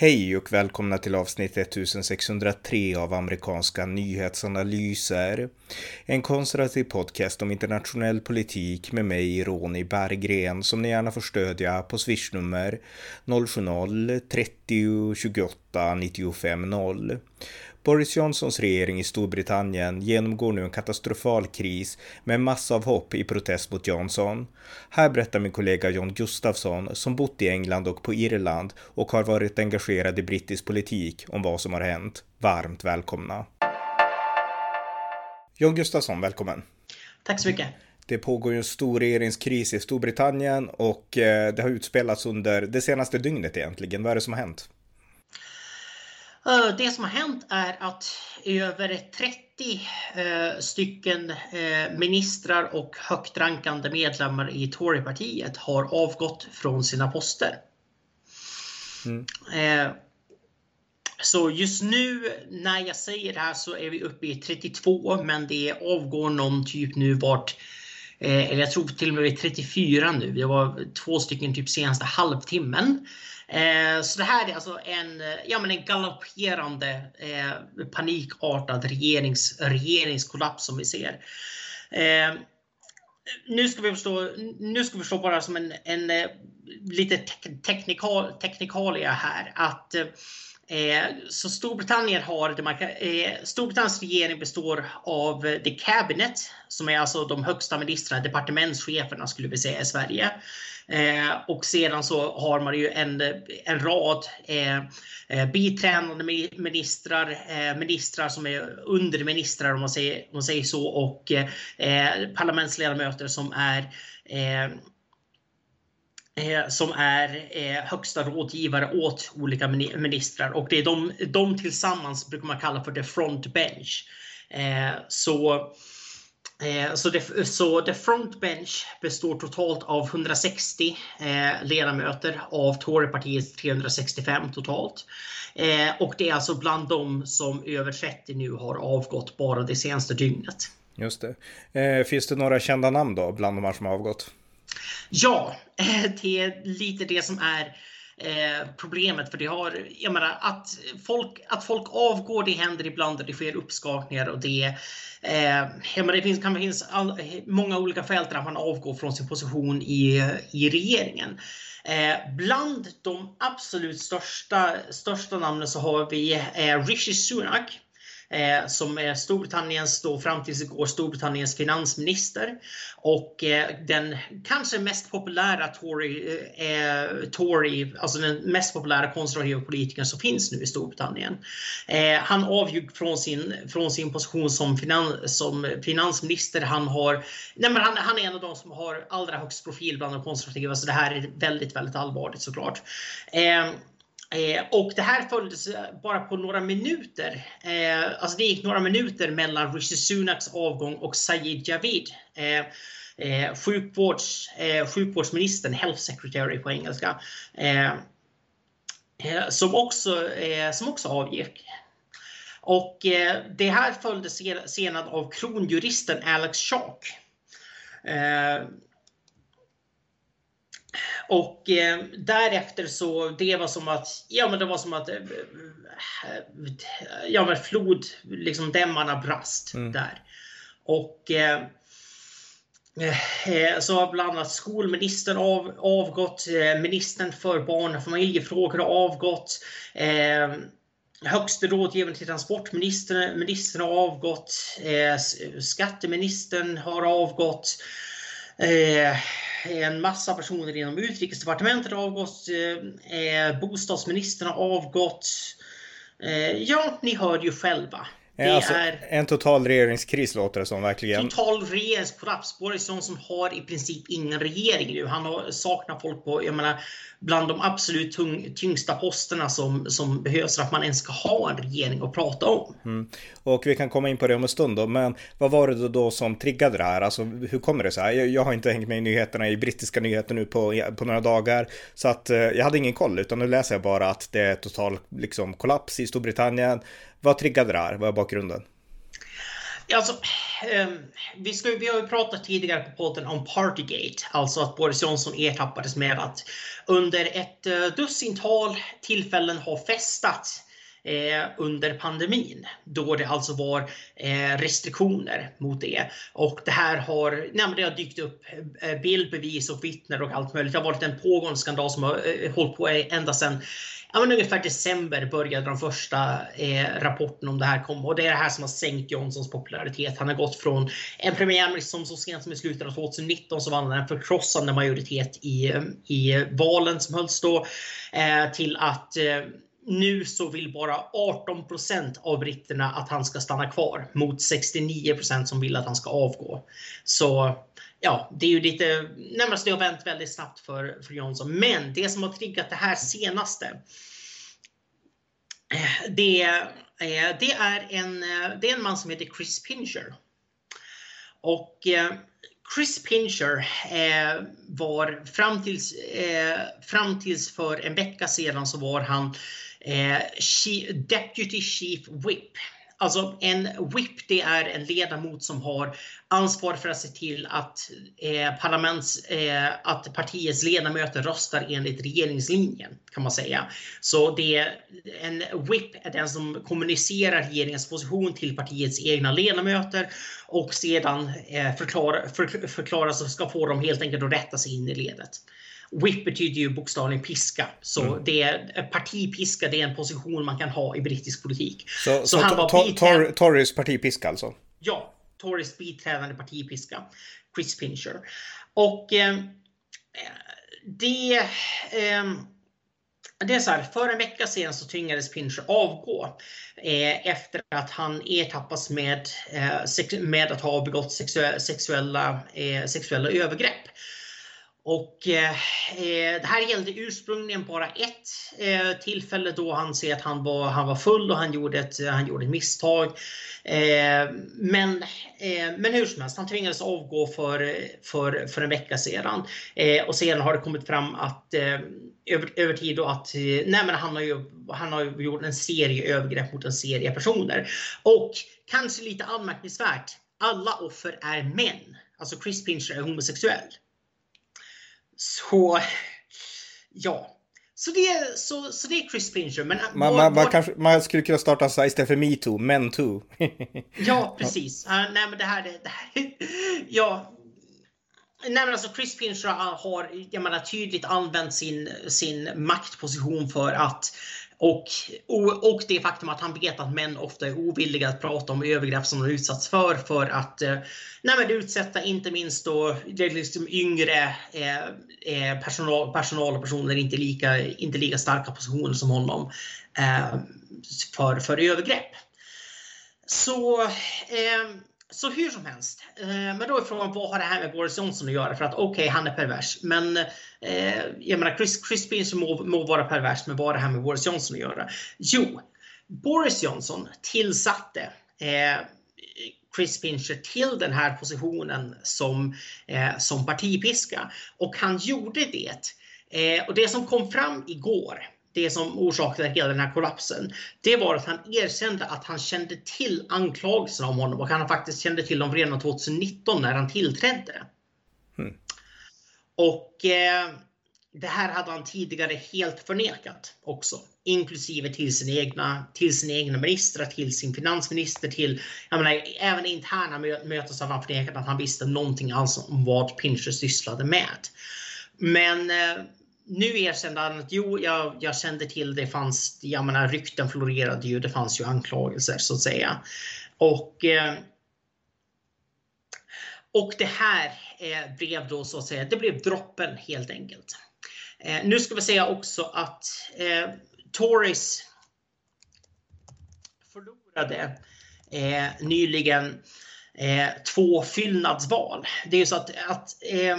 Hej och välkomna till avsnitt 1603 av amerikanska nyhetsanalyser. En konservativ podcast om internationell politik med mig, Ronny Berggren, som ni gärna får stödja på swishnummer 070-30 28 95 0. Boris Johnsons regering i Storbritannien genomgår nu en katastrofal kris med massavhopp i protest mot Johnson. Här berättar min kollega John Gustafsson, som bott i England och på Irland och har varit engagerad i brittisk politik, om vad som har hänt. Varmt välkomna! John Gustafsson, välkommen! Tack så mycket! Det pågår ju en stor regeringskris i Storbritannien och eh, det har utspelats under det senaste dygnet egentligen. Vad är det som har hänt? Eh, det som har hänt är att över 30 eh, stycken eh, ministrar och högt rankande medlemmar i Torypartiet har avgått från sina poster. Mm. Så just nu när jag säger det här så är vi uppe i 32 men det avgår någon typ nu vart eller jag tror till och med 34 nu. Det var två stycken typ senaste halvtimmen. Eh, så det här är alltså en, eh, ja, men en galopperande eh, panikartad regerings, regeringskollaps som vi ser. Eh, nu ska vi förstå, nu ska vi förstå bara som en, en eh, lite te teknikal, teknikalia här att eh, Eh, så Storbritannien har, eh, Storbritanniens regering består av eh, the cabinet som är alltså de högsta ministrarna, departementscheferna skulle vi säga i Sverige. Och sedan så har man ju en, en rad eh, biträdande ministrar, ministrar som är underministrar om man säger, om man säger så och eh, parlamentsledamöter som är Eh, som är eh, högsta rådgivare åt olika ministrar och det är de, de tillsammans brukar man kalla för the front bench. Eh, så så, det, så The Front Bench består totalt av 160 eh, ledamöter av Torypartiets 365 totalt. Eh, och det är alltså bland dem som över 30 nu har avgått bara det senaste dygnet. Just det. finns det några kända namn då bland de här som har avgått? Ja, eh, det är lite det som är eh, problemet. För det har, jag menar, att folk, att folk avgår, det händer ibland och det sker uppskakningar och det, eh, jag menar, det finns, kan finnas all, många olika fält där man avgår från sin position i, i regeringen. Eh, bland de absolut största, största namnen så har vi eh, Rishi Sunak eh, som är Storbritanniens, då fram tills igår, Storbritanniens finansminister. Och eh, den kanske mest populära Tory, eh, eh, Tory, alltså den mest populära konservativa politikern som finns nu i Storbritannien. Eh, han avgick från sin, från sin position som, finan, som finansminister. Han, har, nej men han, han är en av de som har allra högst profil bland de konservativa, så det här är väldigt, väldigt allvarligt såklart. Eh, Eh, och det här följdes eh, bara på några minuter. Eh, alltså det gick några minuter mellan Rishi Sunaks avgång och Sajid Javid. Eh, eh, sjukvårds, eh, sjukvårdsministern, Health Secretary på engelska. Eh, eh, som, också, eh, som också avgick. Och eh, det här följdes senare av kronjuristen Alex Shark. Och eh, därefter så, det var som att, ja men det var som att, eh, ja men flod, liksom dämmarna brast mm. där. Och eh, eh så har bland annat skolministern av, avgått, eh, ministern för barn och familjefrågor har avgått. Eh, högste rådgivaren till transportministern ministern har avgått. Eh, skatteministern har avgått. Eh, en massa personer inom utrikesdepartementet har avgått. Eh, eh, bostadsministern har avgått. Eh, ja, ni hör ju själva. Det alltså, är en total regeringskris låter det som verkligen. Total regeringskollaps. Boris Johnson har i princip ingen regering nu. Han har, saknar folk på, jag menar, bland de absolut tung, tyngsta posterna som, som behövs för att man ens ska ha en regering att prata om. Mm. Och vi kan komma in på det om en stund då, men vad var det då som triggade det här? Alltså hur kommer det så här? Jag, jag har inte hängt med i nyheterna, i brittiska nyheter nu på, på några dagar, så att eh, jag hade ingen koll, utan nu läser jag bara att det är total liksom, kollaps i Storbritannien. Vad triggade det här? Vad är bakgrunden? Alltså, eh, vi, ska, vi har ju pratat tidigare på podden om Partygate, alltså att Boris Johnson ertappades med att under ett eh, dussintal tillfällen ha festat eh, under pandemin då det alltså var eh, restriktioner mot det. Och det här har, nej, det har dykt upp eh, bildbevis och vittnen och allt möjligt. Det har varit en pågående skandal som har eh, eh hållit på ända sedan ja, men ungefär december började de första eh, rapporterna om det här komma och det är det här som har sänkt Johnsons popularitet. Han har gått från en premiärminister som så sent som i slutet av 2019 så vann han en förkrossande majoritet i, eh, i valen som hölls då eh, till att eh, nu så vill bara 18% av britterna att han ska stanna kvar mot 69% som vill att han ska avgå. Så ja, det är ju lite närmast det har vänt väldigt snabbt för, för Johnson. Men det som har triggat det här senaste. Det, eh, det, är en, eh, det är en man som heter Chris Pincher. Och eh, Chris Pincher var fram tills, fram tills för en vecka sedan så var han Deputy Chief Whip Alltså en whip det är en ledamot som har ansvar för att se till att, eh, parlaments, eh, att partiets ledamöter röstar enligt regeringslinjen kan man säga. Så det, en whip är den som kommunicerar regeringens position till partiets egna ledamöter och sedan eh, förklara, för, förklara så ska få dem helt enkelt att rätta sig in i ledet. Whip betyder ju bokstavligen piska. Så mm. det är, partipiska det är en position man kan ha i brittisk politik. Så, så, så han var. Tories partipiska alltså? Ja, Tories biträdande partipiska. Chris Pincher. Och eh, det... Eh, det är så här, för en vecka sedan så tvingades Pincher avgå eh, efter att han ertappas med, eh, med att ha begått sexuella, eh, sexuella övergrepp. Och eh, eh, det här gällde ursprungligen bara ett eh, tillfälle då han ser att han var, han var full och han gjorde ett, han gjorde ett misstag. Eh, men, eh, men hur som helst, han tvingades avgå för, för, för en vecka sedan. Eh, och sedan har det kommit fram att eh, över, över tid då att eh, nej men han, har ju, han har ju gjort en serie övergrepp mot en serie personer. Och kanske lite anmärkningsvärt, alla offer är män. Alltså Chris Pincher är homosexuell. Så ja. Så det, så, så det är Chris Pincher. Men man, man, man, kanske, man skulle kunna starta så här istället för metoo, men too. ja, precis. Uh, nej, men det här, det här ja. Nej, men alltså Chris Pincher har jag menar, tydligt använt sin, sin maktposition för att och, och, det faktum att han vet att män ofta är ovilliga att prata om övergrepp som de utsatts för för att eh, nej, utsätta inte minst då liksom yngre eh, eh, personal, personal och personer inte lika, inte lika starka positioner som honom eh, för, för övergrepp. Så eh, så hur som helst. Eh, men då är frågan vad har det här med Boris Johnson att göra? För att okej, okay, han är pervers. Men eh, jag menar Chris, Chris Pincher må, må vara pervers, men vad har det här med Boris Johnson att göra? Jo, Boris Johnson tillsatte eh, Chris Pincher till den här positionen som, eh, som partipiska. Och han gjorde det. Eh, och det som kom fram igår det som orsakade hela den här kollapsen, det var att han erkände att han kände till anklagelserna om honom och han faktiskt kände till dem redan 2019 när han tillträdde. Mm. Och eh, det här hade han tidigare helt förnekat också, inklusive till sina egna, till sina egna ministrar, till sin finansminister, till jag menar, även interna möten så hade han förnekat att han visste någonting alls om vad Pincher sysslade med. Men eh, nu erkände han att jo, jag, jag kände till det fanns, jag menar rykten florerade ju, det fanns ju anklagelser så att säga. Och eh, och det här eh, blev då så att säga, det blev droppen helt enkelt. Eh, nu ska vi säga också att eh, Tories förlorade eh, nyligen eh, två fyllnadsval. Det är ju så att, att eh,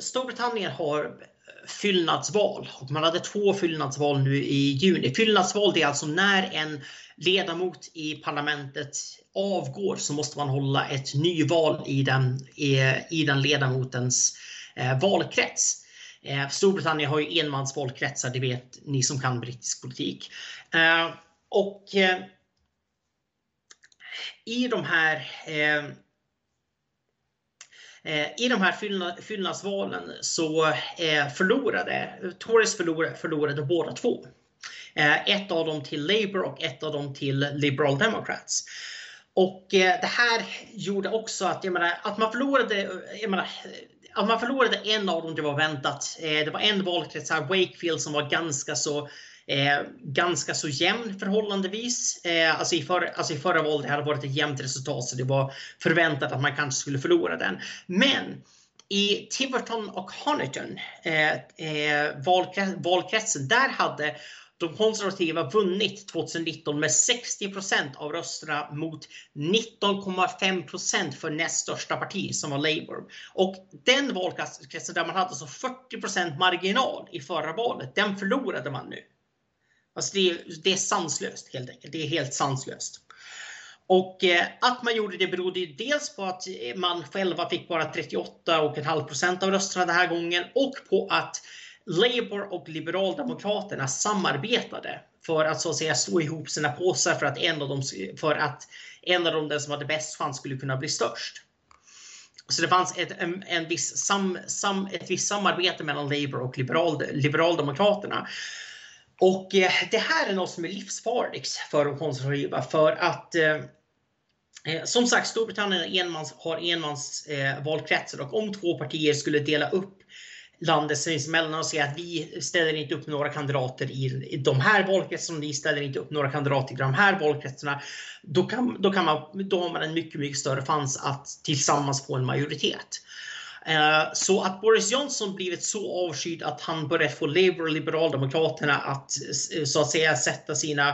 Storbritannien har fyllnadsval. Och man hade två fyllnadsval nu i juni. Fyllnadsval det är alltså när en ledamot i parlamentet avgår så måste man hålla ett nyval i den, i, i den ledamotens eh, valkrets. Eh, Storbritannien har ju enmansvalkretsar, det vet ni som kan brittisk politik. Eh, och eh, i de här eh, Eh, i de här fyllnadsvalen så eh, förlorade Tories förlorade, förlorade båda två. Eh, ett av dem till Labour och ett av dem till Liberal Democrats. Och det här gjorde också att, jag menar, att man förlorade, jag menar, att man förlorade en av dem, det var väntat. Det var en valkrets här, Wakefield, som var ganska så Eh, ganska så jämn förhållandevis. Eh, alltså, i för, alltså i förra valet hade det varit ett jämnt resultat så det var förväntat att man kanske skulle förlora den. Men i Tiverton och Honiton, eh, eh, valkrets, valkretsen, där hade de konservativa vunnit 2019 med 60% av rösterna mot 19,5% för näst största parti som var Labour. Och den valkretsen där man hade så 40% marginal i förra valet, den förlorade man nu. Alltså det, är, det är sanslöst helt enkelt. Det är helt sanslöst. Och eh, att man gjorde det berodde ju dels på att eh, man själva fick bara 38,5 procent av rösterna den här gången och på att Labour och Liberaldemokraterna samarbetade för att så att säga slå ihop sina påsar för att en av dem, för att en av dem den som hade bäst chans skulle kunna bli störst. Så det fanns ett, en, en viss sam, sam, ett visst samarbete mellan Labour och liberal, Liberaldemokraterna. Och eh, det här är något som är livsfarligt för de konservativa för att eh, eh som sagt, Storbritannien enmans, har enmansvalkretsar. eh, och om två partier skulle dela upp landet sinsemellan och säga att vi ställer inte upp några kandidater i, i de här valkretsarna, ni ställer inte upp några kandidater i de här valkretsarna. Då, kan, då, kan man, då har man en mycket, mycket större chans att tillsammans få en majoritet. Eh, så att Boris Johnson blivit så avskydd att han börjat få Labour och Liberaldemokraterna att så att säga sätta sina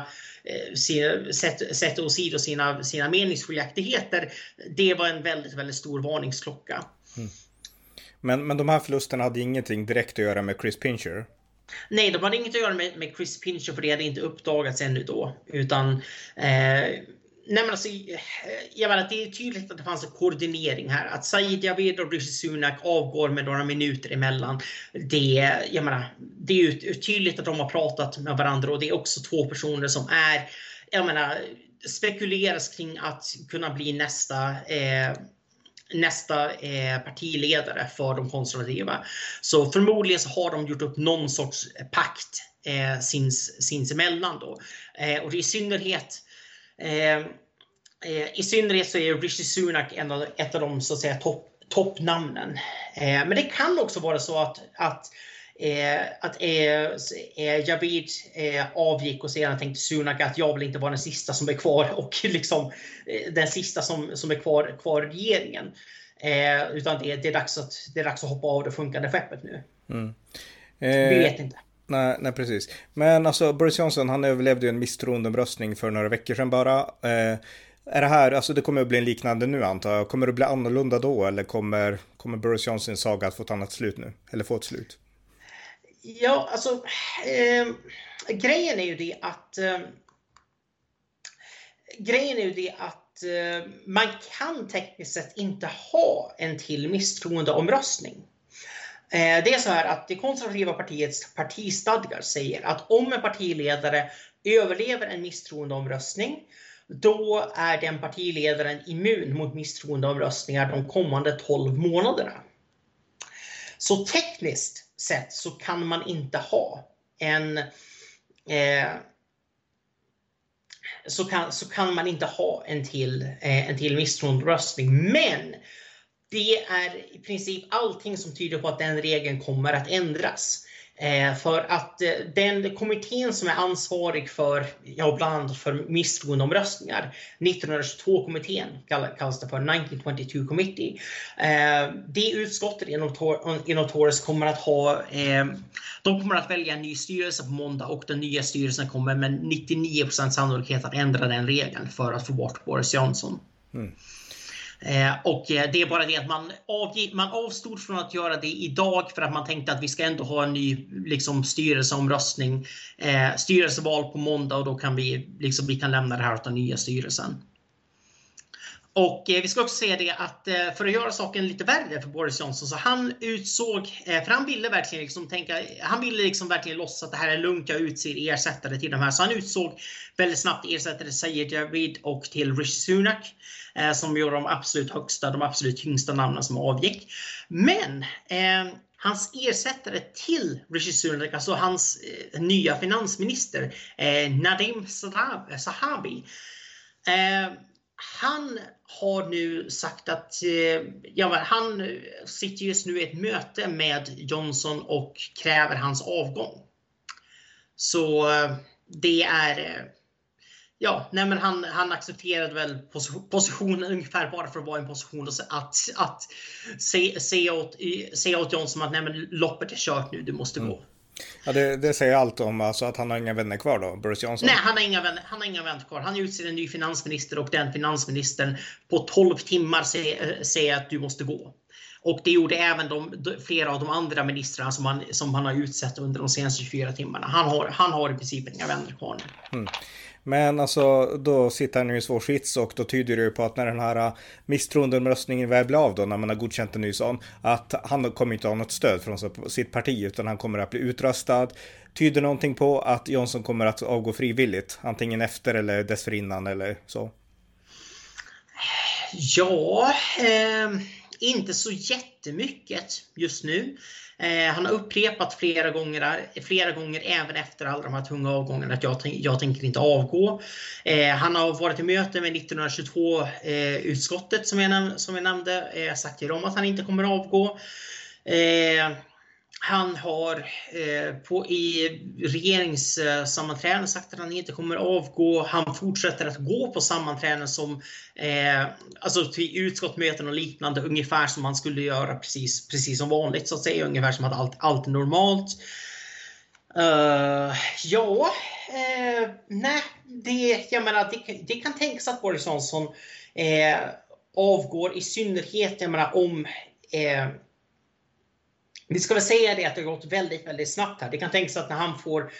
eh, sina, sätt, åsido sina, sina meningsskiljaktigheter. Det var en väldigt, väldigt stor varningsklocka. Mm. Men, men de här förlusterna hade ingenting direkt att göra med Chris Pincher? Nej, de hade inget att göra med, med Chris Pincher för det hade inte uppdagats ännu då. Utan eh, Nej men alltså, eh, jag menar, det är tydligt att det fanns en koordinering här. Att Said Javid och Rishi Sunak avgår med några minuter emellan. Det, jag menar, det är ju tydligt att de har pratat med varandra och det är också två personer som är, jag menar, spekuleras kring att kunna bli nästa eh, nästa eh, partiledare för de konservativa. Så förmodligen så har de gjort upp någon sorts pakt eh, sins, sinsemellan då. Eh, och det är i synnerhet eh, i synnerhet så är Rishi Sunak en av, ett av de så att säga topp toppnamnen. Eh, men det kan också vara så att, att Eh, att eh, eh, Javid eh, avgick och sedan tänkte Sunak att jag vill inte vara den sista som är kvar och liksom eh, den sista som, som är kvar, kvar i regeringen. Eh, utan det, det, är dags att, det är dags att hoppa av det funkande skeppet nu. Mm. Vi vet inte. Nej, nej, precis. Men alltså Boris Johnson, han överlevde ju en misstroendeomröstning för några veckor sedan bara. Eh, är det här, alltså det kommer att bli en liknande nu antar jag. Kommer det bli annorlunda då eller kommer, kommer Boris Johnsons saga att få ett annat slut nu? Eller få ett slut? Ja, alltså eh, grejen är ju det att eh, grejen är ju det att eh, man kan tekniskt sett inte ha en till misstroendeomröstning. Eh, det är så här att det konservativa partiets partistadgar säger att om en partiledare överlever en misstroendeomröstning då är den partiledaren immun mot misstroendeomröstningar de kommande 12 månaderna. Så tekniskt sett så kan man inte ha en eh, så kan, så kan man inte ha en till, eh, en till misstroendeomröstning. Men det är i princip allting som tyder på att den regeln kommer att ändras. Eh, för att eh, den kommittén som är ansvarig för, ja bland annat för misstroendeomröstningar, 1922-kommittén kallas det för, 1922 Committee. Eh, det utskottet inom Torres kommer att ha, eh, de kommer att välja en ny styrelse på måndag och den nya styrelsen kommer med 99% sannolikhet att ändra den regeln för att få bort Boris Johnson. Mm. Eh, och eh, det är bara det att man, avg- man avstod från att göra det idag för att man tänkte att vi ska ändå ha en ny liksom, styrelseomröstning, eh, styrelseval på måndag och då kan vi, liksom, vi kan lämna det här åt den nya styrelsen och eh, vi ska också säga det att eh, för att göra saken lite värre för Boris Johnson så han utsåg, eh, för han ville verkligen liksom tänka, han ville liksom verkligen låtsas att det här är lugnt, jag utser ersättare till de här. Så han utsåg väldigt snabbt ersättare till Sayed Javid och till Rishi Sunak eh, som gjorde de absolut högsta, de absolut tyngsta namnen som avgick. Men eh, hans ersättare till Rishi Sunak, alltså hans eh, nya finansminister eh, Nadim Sahabi. Eh, han har nu sagt att eh, ja, han sitter just nu i ett möte med Johnson och kräver hans avgång. Så eh, det är eh, Ja, nej men han, han accepterade väl positionen ungefär bara för att vara i en position att, att säga, åt, se åt Johnson att nej men loppet är kört nu, du måste mm. gå. Ja, det, det, säger allt om alltså att han har inga vänner kvar då, Boris Johnson? Nej, han har inga vänner, han har inga vänner kvar. Han utser en ny finansminister och den finansministern på 12 timmar säger, säger att du måste gå. Och det gjorde även de, flera av de andra ministrarna som han, som han har utsett under de senaste 24 timmarna. Han har, han har i princip inga vänner kvar nu. Mm. Men alltså då sitter han ju i svår sits och då tyder det ju på att när den här äh, misstroendeomröstningen väl blir av då när man har godkänt en ny sån att han kommer inte ha något stöd från sitt parti utan han kommer att bli utröstad. Tyder någonting på att Johnson kommer att avgå frivilligt? Antingen efter eller dessförinnan eller så? Ja, eh, inte så jättemycket just nu. Eh, han har upprepat flera gånger, flera gånger även efter alla de här tunga avgångarna att jag, jag tänker inte avgå. Eh, han har varit i möte med 1922-utskottet eh, som, jag, som jag nämnde, eh, sagt till dem att han inte kommer avgå. Eh, han har eh, på, i regeringssammanträden eh, sagt att han inte kommer avgå. Han fortsätter att gå på sammanträden som eh, alltså till utskottsmöten och liknande ungefär som han skulle göra precis, precis som vanligt så att säga. Ungefär som att allt, allt är normalt. Uh, ja, eh, nej, det, jag menar, det, det kan tänkas att Boris Johnson eh, avgår i synnerhet jag menar, om eh, vi ska väl säga det att det har gått väldigt, väldigt snabbt här. Det kan tänkas att när han får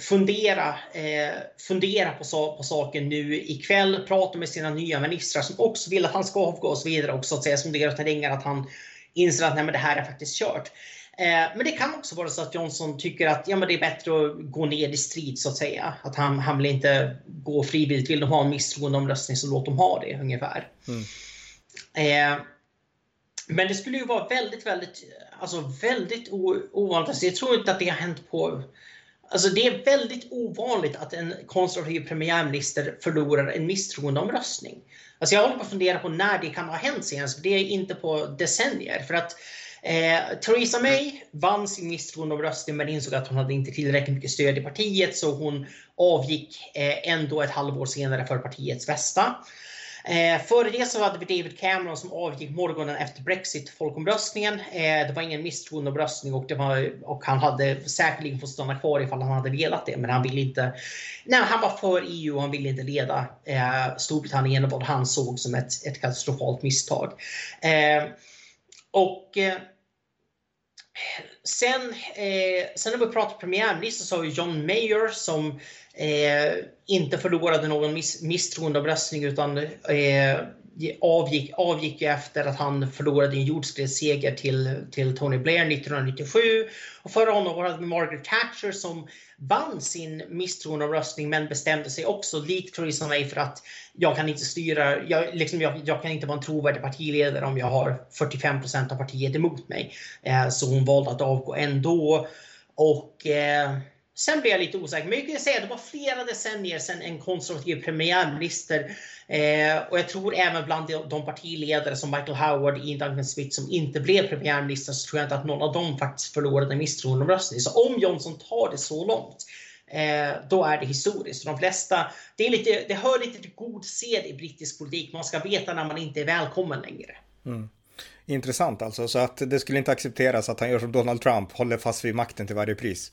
fundera, eh, fundera på, på saken nu ikväll, prata med sina nya ministrar som också vill att han ska avgå och så vidare och så att säga sondera terrängen att han inser att nej, men det här är faktiskt kört. Eh, men det kan också vara så att Johnson tycker att ja, men det är bättre att gå ner i strid så att säga. Att han, han vill inte gå frivilligt. Vill de ha en misstroendeomröstning så låt dem ha det ungefär. Mm. Eh, men det skulle ju vara väldigt, väldigt, alltså väldigt ovanligt. Jag tror inte att det har hänt på... Alltså det är väldigt ovanligt att en konservativ premiärminister förlorar en misstroendeomröstning. Alltså jag håller på att fundera på när det kan ha hänt senast, för det är inte på decennier. För att eh, Theresa May vann sin misstroendeomröstning men insåg att hon hade inte tillräckligt mycket stöd i partiet så hon avgick eh, ändå ett halvår senare för partiets bästa. Eh, före det så hade vi David Cameron som avgick morgonen efter Brexit-folkomröstningen. Eh, det var ingen misstroendeomröstning och, och han hade säkerligen fått stanna kvar ifall han hade velat det. Men han ville inte. Nej, han var för EU och han ville inte leda eh, Storbritannien och vad han såg som ett, ett katastrofalt misstag. Eh, och eh, Sen, eh, sen när vi pratade premiärminister så har vi John Mayer som eh, inte förlorade någon miss, misstroendeomröstning utan eh, avgick, avgick efter att han förlorade en jordskredsseger till, till Tony Blair 1997. Och förra honom var det Margaret Thatcher som vann sin misstroendeomröstning men bestämde sig också likt Theresa May för att jag kan inte styra, jag, liksom, jag, jag, kan inte vara en trovärdig partiledare om jag har 45% av partiet emot mig. Eh, så hon valde att avgå ändå. Och eh, Sen blir jag lite osäker, men jag kan säga att det var flera decennier sedan en konservativ premiärminister eh, och jag tror även bland de partiledare som Michael Howard, Ian Duncan Smith som inte blev premiärminister så tror jag inte att någon av dem faktiskt förlorade en misstroendeomröstning. Så om Johnson tar det så långt eh, då är det historiskt. De flesta, det, är lite, det hör lite till god sed i brittisk politik. Man ska veta när man inte är välkommen längre. Mm. Intressant alltså, så att det skulle inte accepteras att han gör som Donald Trump, håller fast vid makten till varje pris.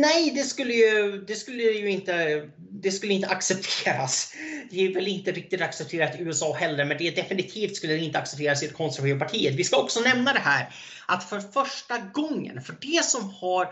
Nej, det skulle ju, det skulle ju inte, det skulle inte accepteras. Det är väl inte riktigt accepterat i USA heller, men det är definitivt skulle det inte accepteras i det konservativa partiet. Vi ska också nämna det här att för första gången, för det som har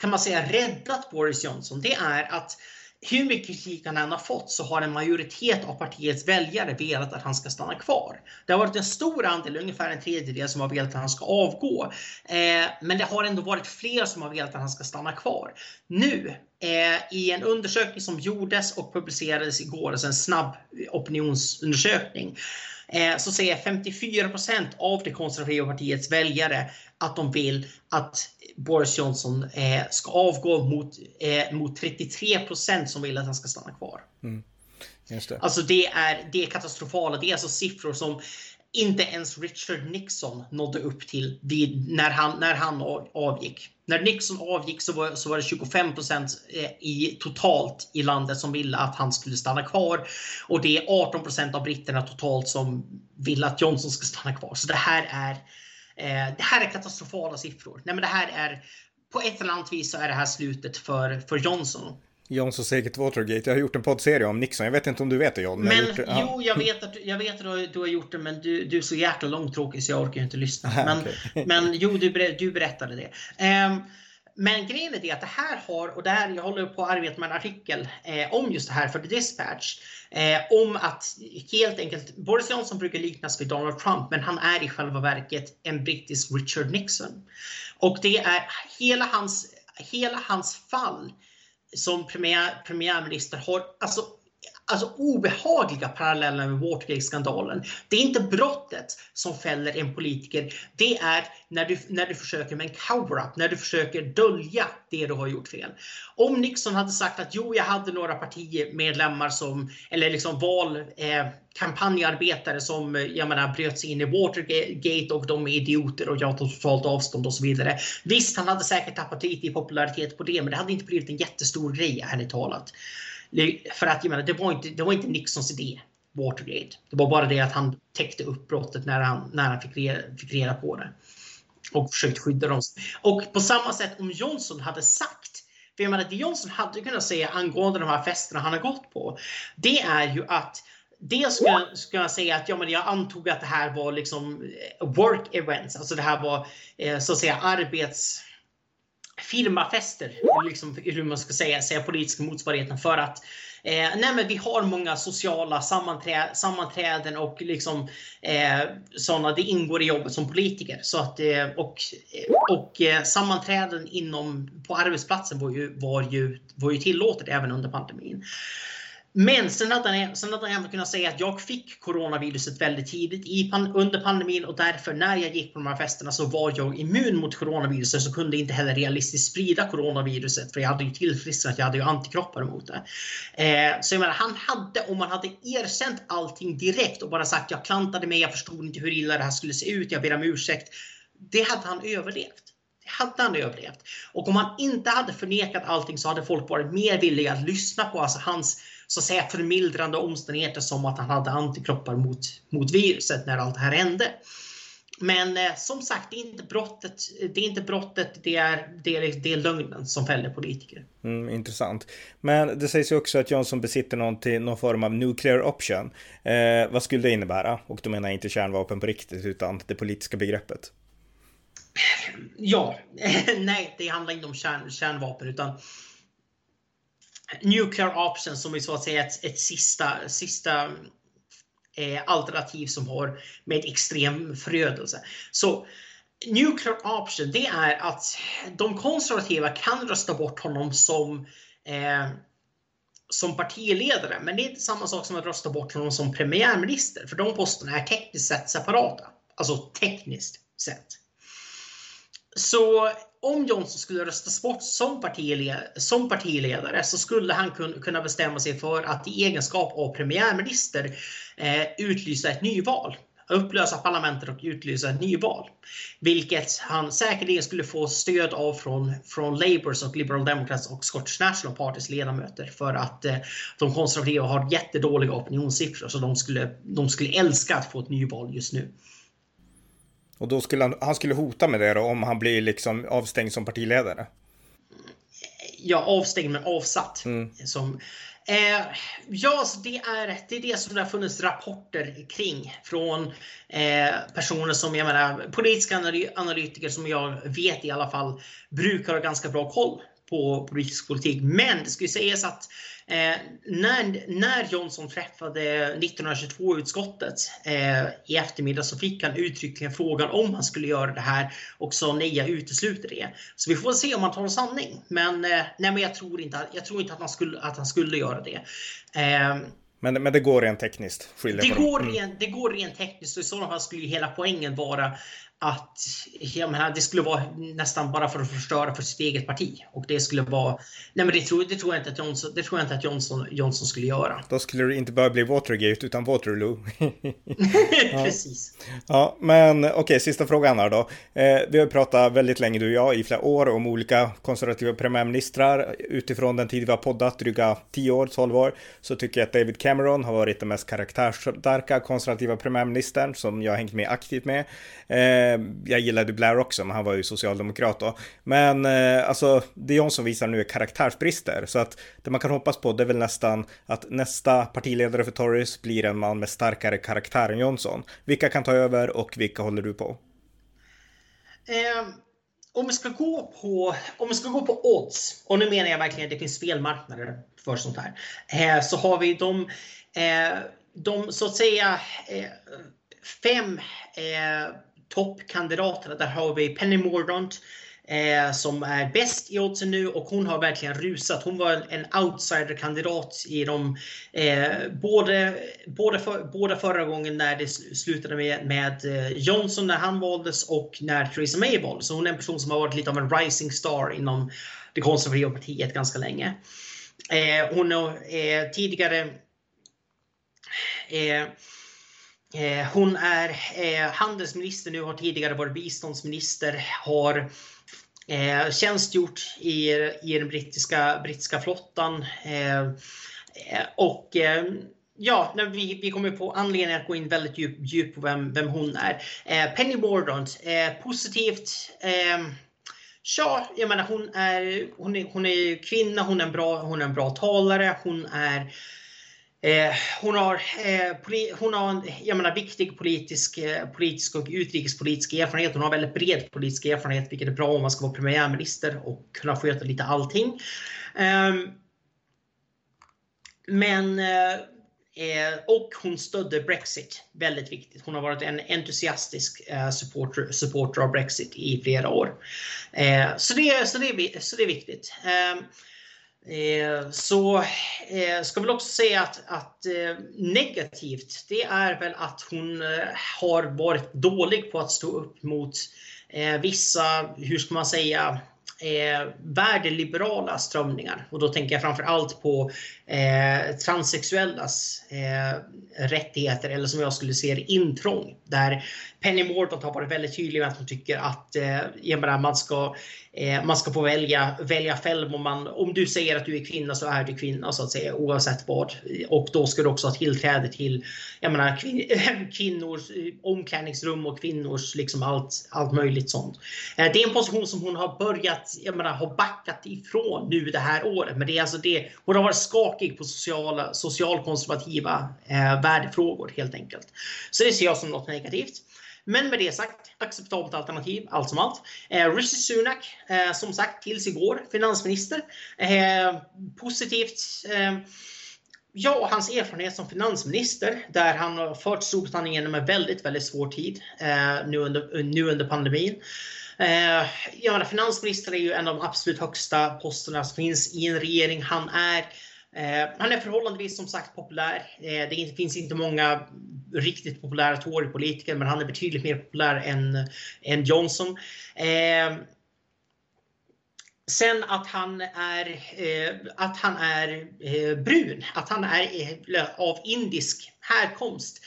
kan man säga räddat Boris Johnson, det är att hur mycket kritik han än har fått så har en majoritet av partiets väljare velat att han ska stanna kvar. Det har varit en stor andel, ungefär en tredjedel, som har velat att han ska avgå. Eh, men det har ändå varit fler som har velat att han ska stanna kvar. Nu eh, i en undersökning som gjordes och publicerades igår, alltså en snabb opinionsundersökning, så säger 54% av det konservativa partiets väljare att de vill att Boris Johnson eh, ska avgå mot, eh, mot 33% som vill att han ska stanna kvar. Mm. Det. Alltså det är, det är katastrofala. Det är alltså siffror som inte ens Richard Nixon nådde upp till vid, när, han, när han avgick. När Nixon avgick så var, så var det 25 eh, i, totalt i landet som ville att han skulle stanna kvar. Och det är 18% av britterna totalt som vill att Johnson ska stanna kvar. Så det här är, eh, det här är katastrofala siffror. Nej, men det här är, på ett eller annat vis så är det här slutet för, för Johnson. Johnsons eget Watergate. Jag har gjort en poddserie om Nixon. Jag vet inte om du vet det John. Men, men jag jo, jag vet att, jag vet att du, har, du har gjort det, men du, du är så jäkla långtråkig så jag orkar inte lyssna. Men, okay. men jo, du, du berättade det. Um, men grejen är det att det här har, och det här, jag håller på att arbeta med en artikel eh, om just det här för The Dispatch. Eh, om att helt enkelt, Boris Johnson brukar liknas vid Donald Trump, men han är i själva verket en brittisk Richard Nixon. Och det är hela hans, hela hans fall som premiär, premiärminister har alltså, alltså obehagliga paralleller med Watergate-skandalen. Det är inte brottet som fäller en politiker. Det är när du, när du försöker med en cover-up, när du försöker dölja det du har gjort fel. Om Nixon hade sagt att jo, jag hade några partimedlemmar som, eller liksom val, eh, kampanjarbetare som eh, jag menar, bröt sig in i Watergate och de är idioter och jag tar totalt avstånd och så vidare. Visst, han hade säkert tappat lite i popularitet på det, men det hade inte blivit en jättestor grej, ärligt talat. För att jag menar, det var inte, det var inte Nixons idé. Watergate. Det var bara det att han täckte upp brottet när han, när han fick, reda, fick reda på det. Och försökte skydda dem. Och på samma sätt om Johnson hade sagt för jag menar, det Johnson hade kunnat säga angående de här festerna han har gått på. Det är ju att Dels ska, jag, ska jag säga att ja, men jag antog att det här var liksom eh, work events, alltså det här var eh, så att säga arbets firmafester, liksom, hur man ska säga, säga politiska motsvarigheten för att eh, nej men vi har många sociala sammanträ sammanträden och liksom eh, sådana, det ingår i jobbet som politiker. Så att, eh, och eh, och eh, sammanträden inom, på arbetsplatsen var ju, var, ju, var ju tillåtet även under pandemin. Men sen hade, han, sen hade han även kunnat säga att jag fick coronaviruset väldigt tidigt i under pandemin och därför när jag gick på de här festerna så var jag immun mot coronaviruset så kunde inte heller realistiskt sprida coronaviruset för jag hade ju tillfrisknat, jag hade ju antikroppar mot det. Eh, så jag menar, han hade, om man hade erkänt allting direkt och bara sagt jag klantade mig, jag förstod inte hur illa det här skulle se ut, jag ber om ursäkt. Det hade han överlevt. Hade han överlevt. Och om han inte hade förnekat allting så hade folk varit mer villiga att lyssna på alltså hans så att säga förmildrande omständigheter som att han hade antikroppar mot, mot viruset när allt det här hände. Men eh, som sagt, det är inte brottet, det är, inte brottet, det är, det är, det är lögnen som fäller politiker. Mm, intressant. Men det sägs ju också att Johnson besitter någon, någon form av nuclear option. Eh, vad skulle det innebära? Och då menar jag inte kärnvapen på riktigt, utan det politiska begreppet. Ja, nej, det handlar inte om kärn, kärnvapen, utan nuclear option som är så att säga ett, ett sista, sista eh, alternativ som har med extrem förödelse. Så nuclear option, det är att de konservativa kan rösta bort honom som eh, som partiledare, men det är inte samma sak som att rösta bort honom som premiärminister, för de posterna är tekniskt sett separata. Alltså tekniskt sett. Så om Johnson skulle röstas bort som partiledare, som partiledare så skulle han kunna bestämma sig för att i egenskap av premiärminister eh, utlysa ett nyval. Upplösa parlamentet och utlysa ett nyval. Vilket han säkerligen skulle få stöd av från, från Labours och Liberal Democrats och Scottish National Partys ledamöter. För att eh, de konservativa har jättedåliga opinionssiffror så de skulle, de skulle älska att få ett nyval just nu. Och då skulle han, han skulle hota med det då om han blir liksom avstängd som partiledare? Ja, avstängd men avsatt. Mm. Som, eh, ja, så det är, det är det som det har funnits rapporter kring från eh, personer som, jag menar, politiska analytiker som jag vet i alla fall brukar ha ganska bra koll på brittisk politik. Men det skulle sägas att eh, när, när Johnson träffade 1922-utskottet eh, i eftermiddag så fick han uttryckligen frågan om han skulle göra det här och sa nej, jag utesluter det. Så vi får se om han talar sanning. Men, eh, nej, men jag, tror inte, jag tror inte att han skulle, att han skulle göra det. Eh, men, men det går rent tekniskt? Det går, mm. rent, det går rent tekniskt och i sådana fall skulle ju hela poängen vara att jag menar, det skulle vara nästan bara för att förstöra för sitt eget parti. Och det skulle vara... Nej men det tror, det tror jag inte att Johnson, det tror jag inte att Johnson, Johnson skulle göra. Då skulle det inte bara bli Watergate utan Waterloo. Precis. Ja, men okej, okay, sista frågan här då. Eh, vi har pratat väldigt länge du och jag i flera år om olika konservativa premiärministrar. Utifrån den tid vi har poddat, dryga 10 år, 12 år, så tycker jag att David Cameron har varit den mest karaktärsstarka konservativa premiärministern som jag har hängt med aktivt med. Eh, Eh, jag gillade Blair också, men han var ju socialdemokrat då. Men eh, alltså, det Johnson visar nu är karaktärsbrister. Så att det man kan hoppas på det är väl nästan att nästa partiledare för Tories blir en man med starkare karaktär än Johnson. Vilka kan ta över och vilka håller du på? Eh, om vi ska gå på, om vi ska gå på odds, och nu menar jag verkligen att det finns spelmarknader för sånt här, eh, så har vi de, eh, de så att säga eh, fem eh, toppkandidaterna. Där har vi Penny Mordaunt eh, som är bäst i oddsen nu och hon har verkligen rusat. Hon var en outsiderkandidat i de, eh, både, både, för, både förra gången när det slutade med, med eh, Johnson när han valdes och när Theresa May valdes. Så hon är en person som har varit lite av en rising star inom det konservativa partiet ganska länge. Eh, hon har eh, tidigare Eh, Eh, hon är eh, handelsminister nu, har tidigare varit biståndsminister, har eh, tjänstgjort i, i den brittiska, brittiska flottan. Eh, eh, och ja, vi, vi kommer på anledning att gå in väldigt djupt djup på vem, vem hon är. Penny Mordaunt, positivt. Ja, jag menar hon är, hon är, hon är kvinna, hon är en bra, hon är en bra talare, hon är Eh, hon har, eh, hon har en jag menar, viktig politisk, eh, politisk och utrikespolitisk erfarenhet. Hon har väldigt bred politisk erfarenhet, vilket är bra om man ska vara premiärminister och kunna sköta lite allting. Ehm, men eh, eh, och hon stödde Brexit, väldigt viktigt. Hon har varit en entusiastisk eh, supporter, supporter av Brexit i flera år. Så det, så det, så det är viktigt. Ehm, Eh, så eh, ska väl också säga att, att eh, negativt, det är väl att hon eh, har varit dålig på att stå upp mot eh, vissa, hur ska man säga, eh, värdeliberala strömningar. Och då tänker jag framför allt på eh, transsexuellas eh, rättigheter eller som jag skulle se det intrång. Där Penny Mordaunt har varit väldigt tydlig med att hon tycker att eh, menar, man, ska, eh, man ska få välja, välja själv. Om, man, om du säger att du är kvinna så är du kvinna så att säga oavsett vad. Och då ska du också ha tillträde till jag menar, kvin kvinnors eh, omklädningsrum och kvinnors liksom allt, allt möjligt sånt. Eh, det är en position som hon har börjat jag menar, har backat ifrån nu det här året. Men det är alltså det, hon har varit skakig på sociala, socialkonservativa eh, värdefrågor helt enkelt. Så det ser jag som något negativt. Men med det sagt, acceptabelt alternativ allt som allt. Eh, Rishi Sunak, eh, som sagt tills igår finansminister. Eh, positivt. Eh, ja, hans erfarenhet som finansminister där han har fört Storbritannien genom en väldigt, väldigt svår tid eh, nu, under, nu under pandemin. Eh, ja, finansminister är ju en av de absolut högsta posterna som finns i en regering. Han är Eh, han är förhållandevis som sagt populär. Eh, det finns inte många riktigt populära Tory-politiker, men han är betydligt mer populär än, än Johnson. Eh, sen att han är, eh, att han är eh, brun, att han är eh, av indisk härkomst.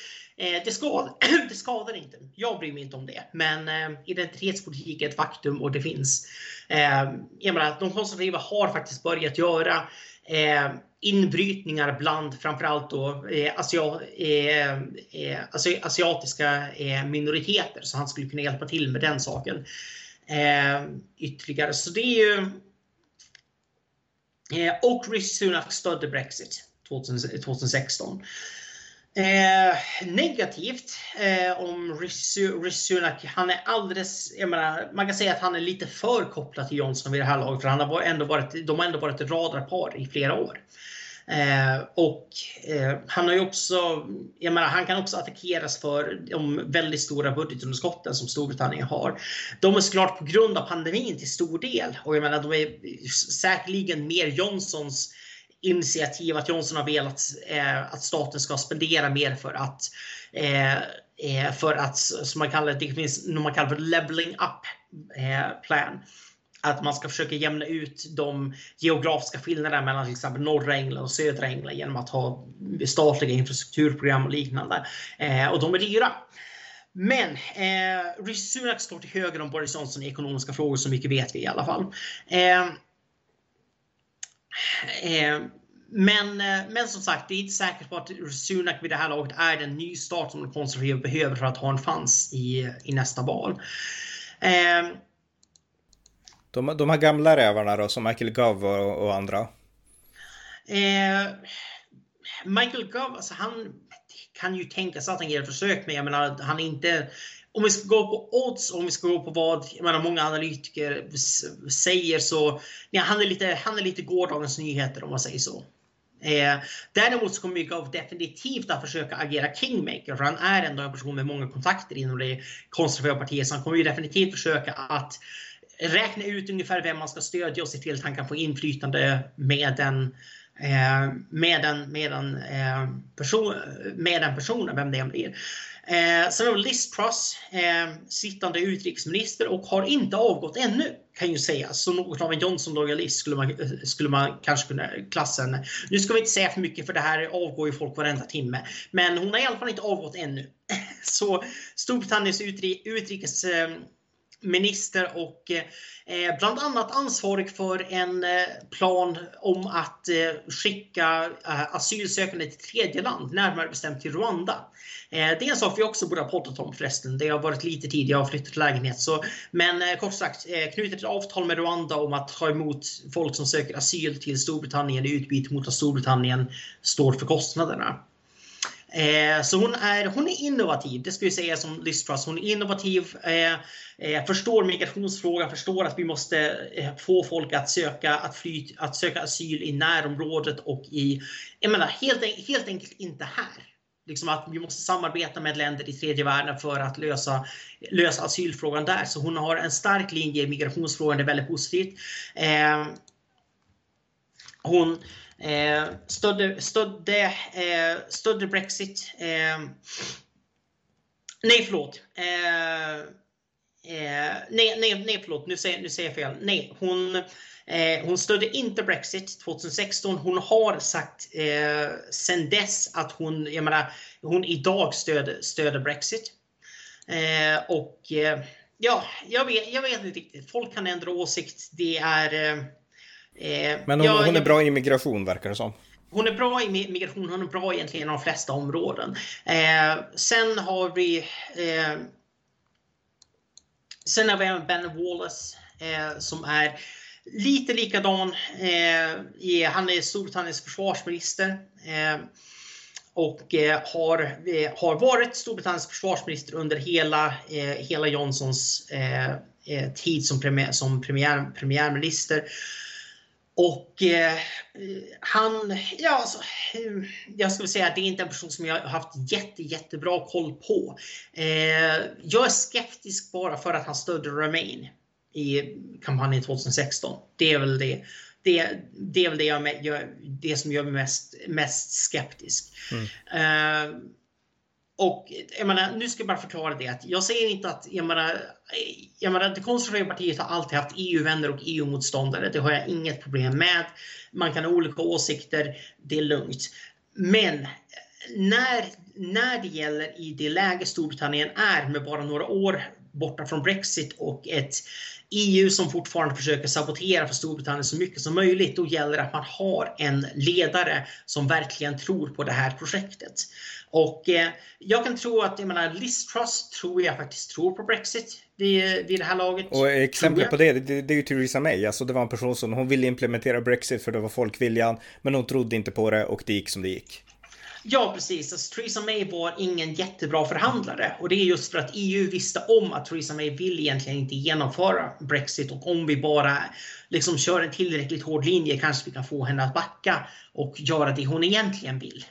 Det skadar, det skadar inte. Jag bryr mig inte om det. Men identitetspolitik är ett faktum och det finns. Jag menar, de konservativa har faktiskt börjat göra inbrytningar bland framförallt då, eh, asia, eh, eh, asiatiska eh, minoriteter. Så han skulle kunna hjälpa till med den saken eh, ytterligare. Så det är ju... Eh, och Rishi Sunak stödde Brexit 2016. Eh, negativt eh, om Rishi Sunak. Han är alldeles, jag menar, man kan säga att han är lite för kopplad till Johnson vid det här laget. För han har ändå varit, de har ändå varit ett radarpar i flera år. Eh, och eh, han har ju också, jag menar, han kan också attackeras för de väldigt stora budgetunderskotten som Storbritannien har. De är såklart på grund av pandemin till stor del och jag menar, de är säkerligen mer Johnsons initiativ att Johnson har velat eh, att staten ska spendera mer för att eh, eh, för att som man kallar det, det finns något man kallar för leveling up eh, plan att man ska försöka jämna ut de geografiska skillnaderna mellan till exempel norra England och södra England genom att ha statliga infrastrukturprogram och liknande. Eh, och de är dyra. Men eh, Rishi Sunak står till höger om Boris Johnson i ekonomiska frågor, så mycket vet vi i alla fall. Eh, men, eh, men som sagt, det är inte säkert på att Sunak vid det här laget är den nystart som de konservativa behöver för att ha en chans i, i nästa val. Eh, de, de här gamla rävarna då, som Michael Gove och, och andra? Eh, Michael Gove, alltså han kan ju tänka sig att han ger ett försök, men jag menar, han är inte... Om vi ska gå på odds, om vi ska gå på vad jag menar, många analytiker säger så... Ja, han, är lite, han är lite gårdagens nyheter om man säger så. Eh, däremot så kommer Mykov definitivt att försöka agera kingmaker för han är ändå en person med många kontakter inom det konservativa partiet så han kommer ju definitivt försöka att räkna ut ungefär vem man ska stödja och se till att han kan få inflytande med den eh, med den, med den, eh, person, med den personen, vem det än blir. Eh, sen har vi Liz Truss, eh, sittande utrikesminister och har inte avgått ännu kan ju sägas. Så något av en Johnson-lojalist skulle man, skulle man kanske kunna klassa henne. Nu ska vi inte säga för mycket för det här avgår ju folk varenda timme. Men hon har i alla fall inte avgått ännu. Så Storbritanniens utri, utrikes eh, minister och eh, eh, bland annat ansvarig för en eh, plan om att skicka asylsökande till tredje land, närmare bestämt till Rwanda. Det är en sak vi också borde ha poddat om förresten. Det har varit lite tid, jag har flyttat lägenhet. Så, men kort sagt, knutet ett avtal med Rwanda om att ta emot folk som söker asyl till Storbritannien i utbyte mot att Storbritannien står för kostnaderna. Eh, så hon är, hon är innovativ, det ska vi säga som Liz Truss. Hon är innovativ, eh, eh, förstår migrationsfrågan, förstår att vi måste eh, få folk att söka, att, fly, att söka asyl i närområdet och i, jag menar helt, helt enkelt inte här. Liksom att vi måste samarbeta med länder i tredje världen för att lösa, lösa asylfrågan där. Så hon har en stark linje i migrationsfrågan, det är väldigt positivt. Eh, hon Eh, stödde, stödde, eh, stödde Brexit. Eh, nej, förlåt. Eh, eh, nej, nej, nej, förlåt. Nu säger, nu säger jag fel. Nej, hon, eh, hon stödde inte Brexit 2016. Hon har sagt eh, sen dess att hon, jag menar, hon idag stöder, stöder Brexit. Och ja, jag vet, jag vet inte riktigt. Folk kan ändra åsikt. Det är Eh, Men hon, ja, hon är bra i migration verkar det som. Hon är bra i migration, hon är bra egentligen i de flesta områden. Eh, sen har vi eh, Sen har vi även Ben Wallace eh, som är lite likadan. Eh, han är Storbritanniens försvarsminister. Och har, har varit Storbritanniens försvarsminister under hela, hela Johnsons tid som, premiär, som premiär, premiärminister. Och eh, han, ja alltså, jag skulle säga att det är inte en person som jag har haft jätte, jättebra koll på. Eh, jag är skeptisk bara för att han stödde Remain i kampanjen 2016. Det är väl det. Det, det är väl det, jag, det som gör mig mest, mest skeptisk. Mm. Eh, och jag menar, nu ska jag bara förklara det att jag säger inte att, jag menar, eh, jag menar det konservativa partiet har alltid haft EU-vänner och EU-motståndare. Det har jag inget problem med. Man kan ha olika åsikter, det är lugnt. Men eh, när, när det gäller i det läge Storbritannien är med bara några år borta från Brexit och ett EU som fortfarande försöker sabotera för Storbritannien så mycket som möjligt, då gäller det att man har en ledare som verkligen tror på det här projektet. Och eh, jag kan tro att, jag menar, Liz Truss tror jag faktiskt tror på Brexit vid, vid det här laget. Och exempel på det, det, det är ju Theresa May. Alltså det var en person som, hon ville implementera Brexit för det var folkviljan, men hon trodde inte på det och det gick som det gick. Ja, precis. Alltså, Theresa May var ingen jättebra förhandlare och det är just för att EU visste om att Theresa May vill egentligen inte genomföra Brexit och om vi bara liksom kör en tillräckligt hård linje kanske vi kan få henne att backa och göra det hon egentligen vill.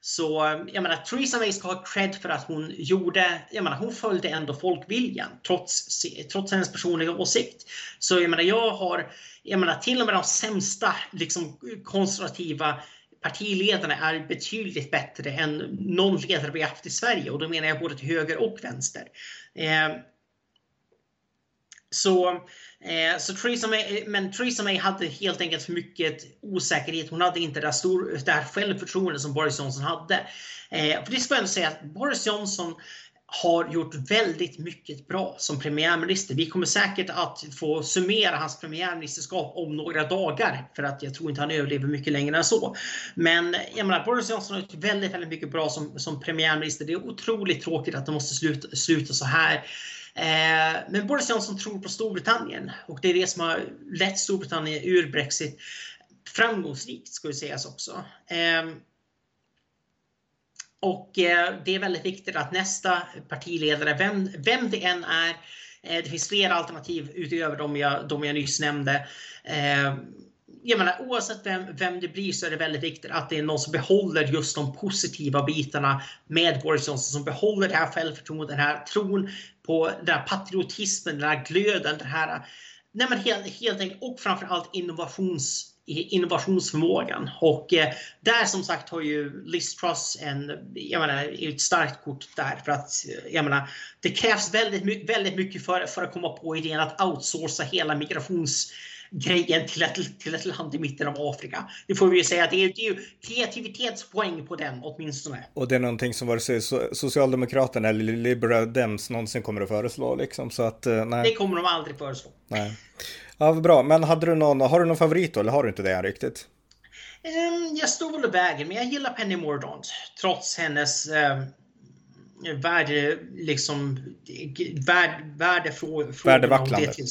Så jag menar, Theresa May ska ha cred för att hon gjorde, jag menar, hon följde ändå folkviljan trots, trots hennes personliga åsikt. Så jag menar, jag har, jag menar, till och med de sämsta liksom, konservativa partiledarna är betydligt bättre än någon ledare vi haft i Sverige och då menar jag både till höger och vänster. Eh, så, eh, så Theresa May, men Theresa May hade helt enkelt för mycket osäkerhet. Hon hade inte det, stor, det här självförtroendet som Boris Johnson hade. Eh, för det ska jag ändå säga att Boris Johnson har gjort väldigt mycket bra som premiärminister. Vi kommer säkert att få summera hans premiärministerskap om några dagar för att jag tror inte han överlever mycket längre än så. Men jag menar, Boris Johnson har gjort väldigt, väldigt mycket bra som, som premiärminister. Det är otroligt tråkigt att det måste sluta, sluta så här. Eh, men Boris Johnson tror på Storbritannien och det är det som har lett Storbritannien ur Brexit framgångsrikt ska ju sägas också. Eh, och eh, det är väldigt viktigt att nästa partiledare, vem, vem det än är, eh, det finns flera alternativ utöver de jag, de jag nyss nämnde. Eh, jag menar, oavsett vem, vem det blir så är det väldigt viktigt att det är någon som behåller just de positiva bitarna med Boris Johnson, som behåller det här självförtroendet, den här tron på den här patriotismen, den här glöden, den här Nej, men helt, helt enkelt, och framförallt innovations innovationsförmågan. Och eh, där som sagt har ju Liz Truss en, jag menar, ett starkt kort där. För att jag menar, det krävs väldigt, väldigt mycket för, för att komma på idén att outsourca hela migrationsgrejen till ett, till ett land i mitten av Afrika. Det får vi ju säga, det är, det är ju kreativitetspoäng på den åtminstone. Och det är någonting som vare sig Socialdemokraterna eller Liberal Dems någonsin kommer att föreslå liksom. Så att, eh, nej. Det kommer de aldrig föreslå. Nej. Ja, bra. Men hade du någon, har du någon favorit då, eller har du inte det än riktigt? Um, jag stod väl i vägen, men jag gillar Penny Mordaunt. Trots hennes um, värde, liksom, värd, värdefrågorna det till,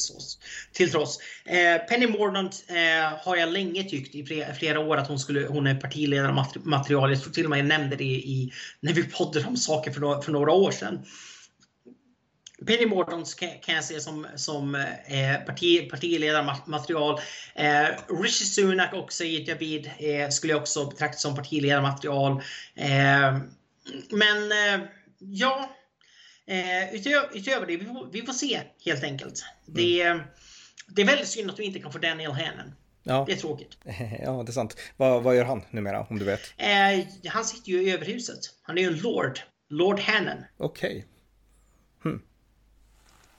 till trots. Eh, Penny Mordaunt eh, har jag länge tyckt i flera, flera, år att hon, skulle, hon är partiledarmaterial. Jag tror till och med jag nämnde det i, när vi poddade om saker för några, för några år sedan. Penny Mortons kan, jag se som, som eh, parti, partiledarmaterial. Eh, Rishi Sunak och Said Javid eh, skulle jag också betrakta som partiledarmaterial. Eh, men eh, ja, eh, utöver, utöver det, vi får, vi får se helt enkelt. Mm. Det, det är väldigt synd att vi inte kan få Daniel Hannon. Ja. Det är tråkigt. Ja, det är sant. Vad, vad gör han numera, om du vet? Eh, han sitter ju i överhuset. Han är ju en lord. Lord Hannon. Okej. Okay. Hmm.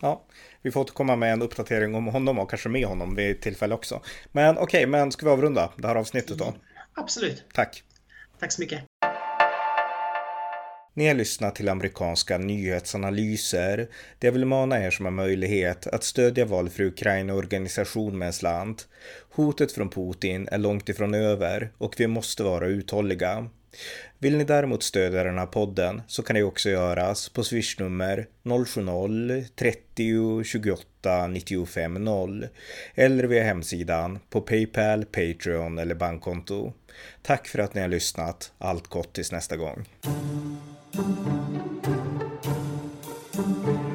Ja, vi får återkomma med en uppdatering om honom och kanske med honom vid tillfälle också. Men okej, okay, men ska vi avrunda det här avsnittet då? Absolut. Tack. Tack så mycket. Ni har lyssnat till amerikanska nyhetsanalyser där jag vill mana er som har möjlighet att stödja valfri Ukraina-organisation med en slant. Hotet från Putin är långt ifrån över och vi måste vara uthålliga. Vill ni däremot stödja den här podden så kan det också göras på swishnummer 070-30 28 95 0 eller via hemsidan på Paypal, Patreon eller bankkonto. Tack för att ni har lyssnat. Allt gott tills nästa gång. Thank you.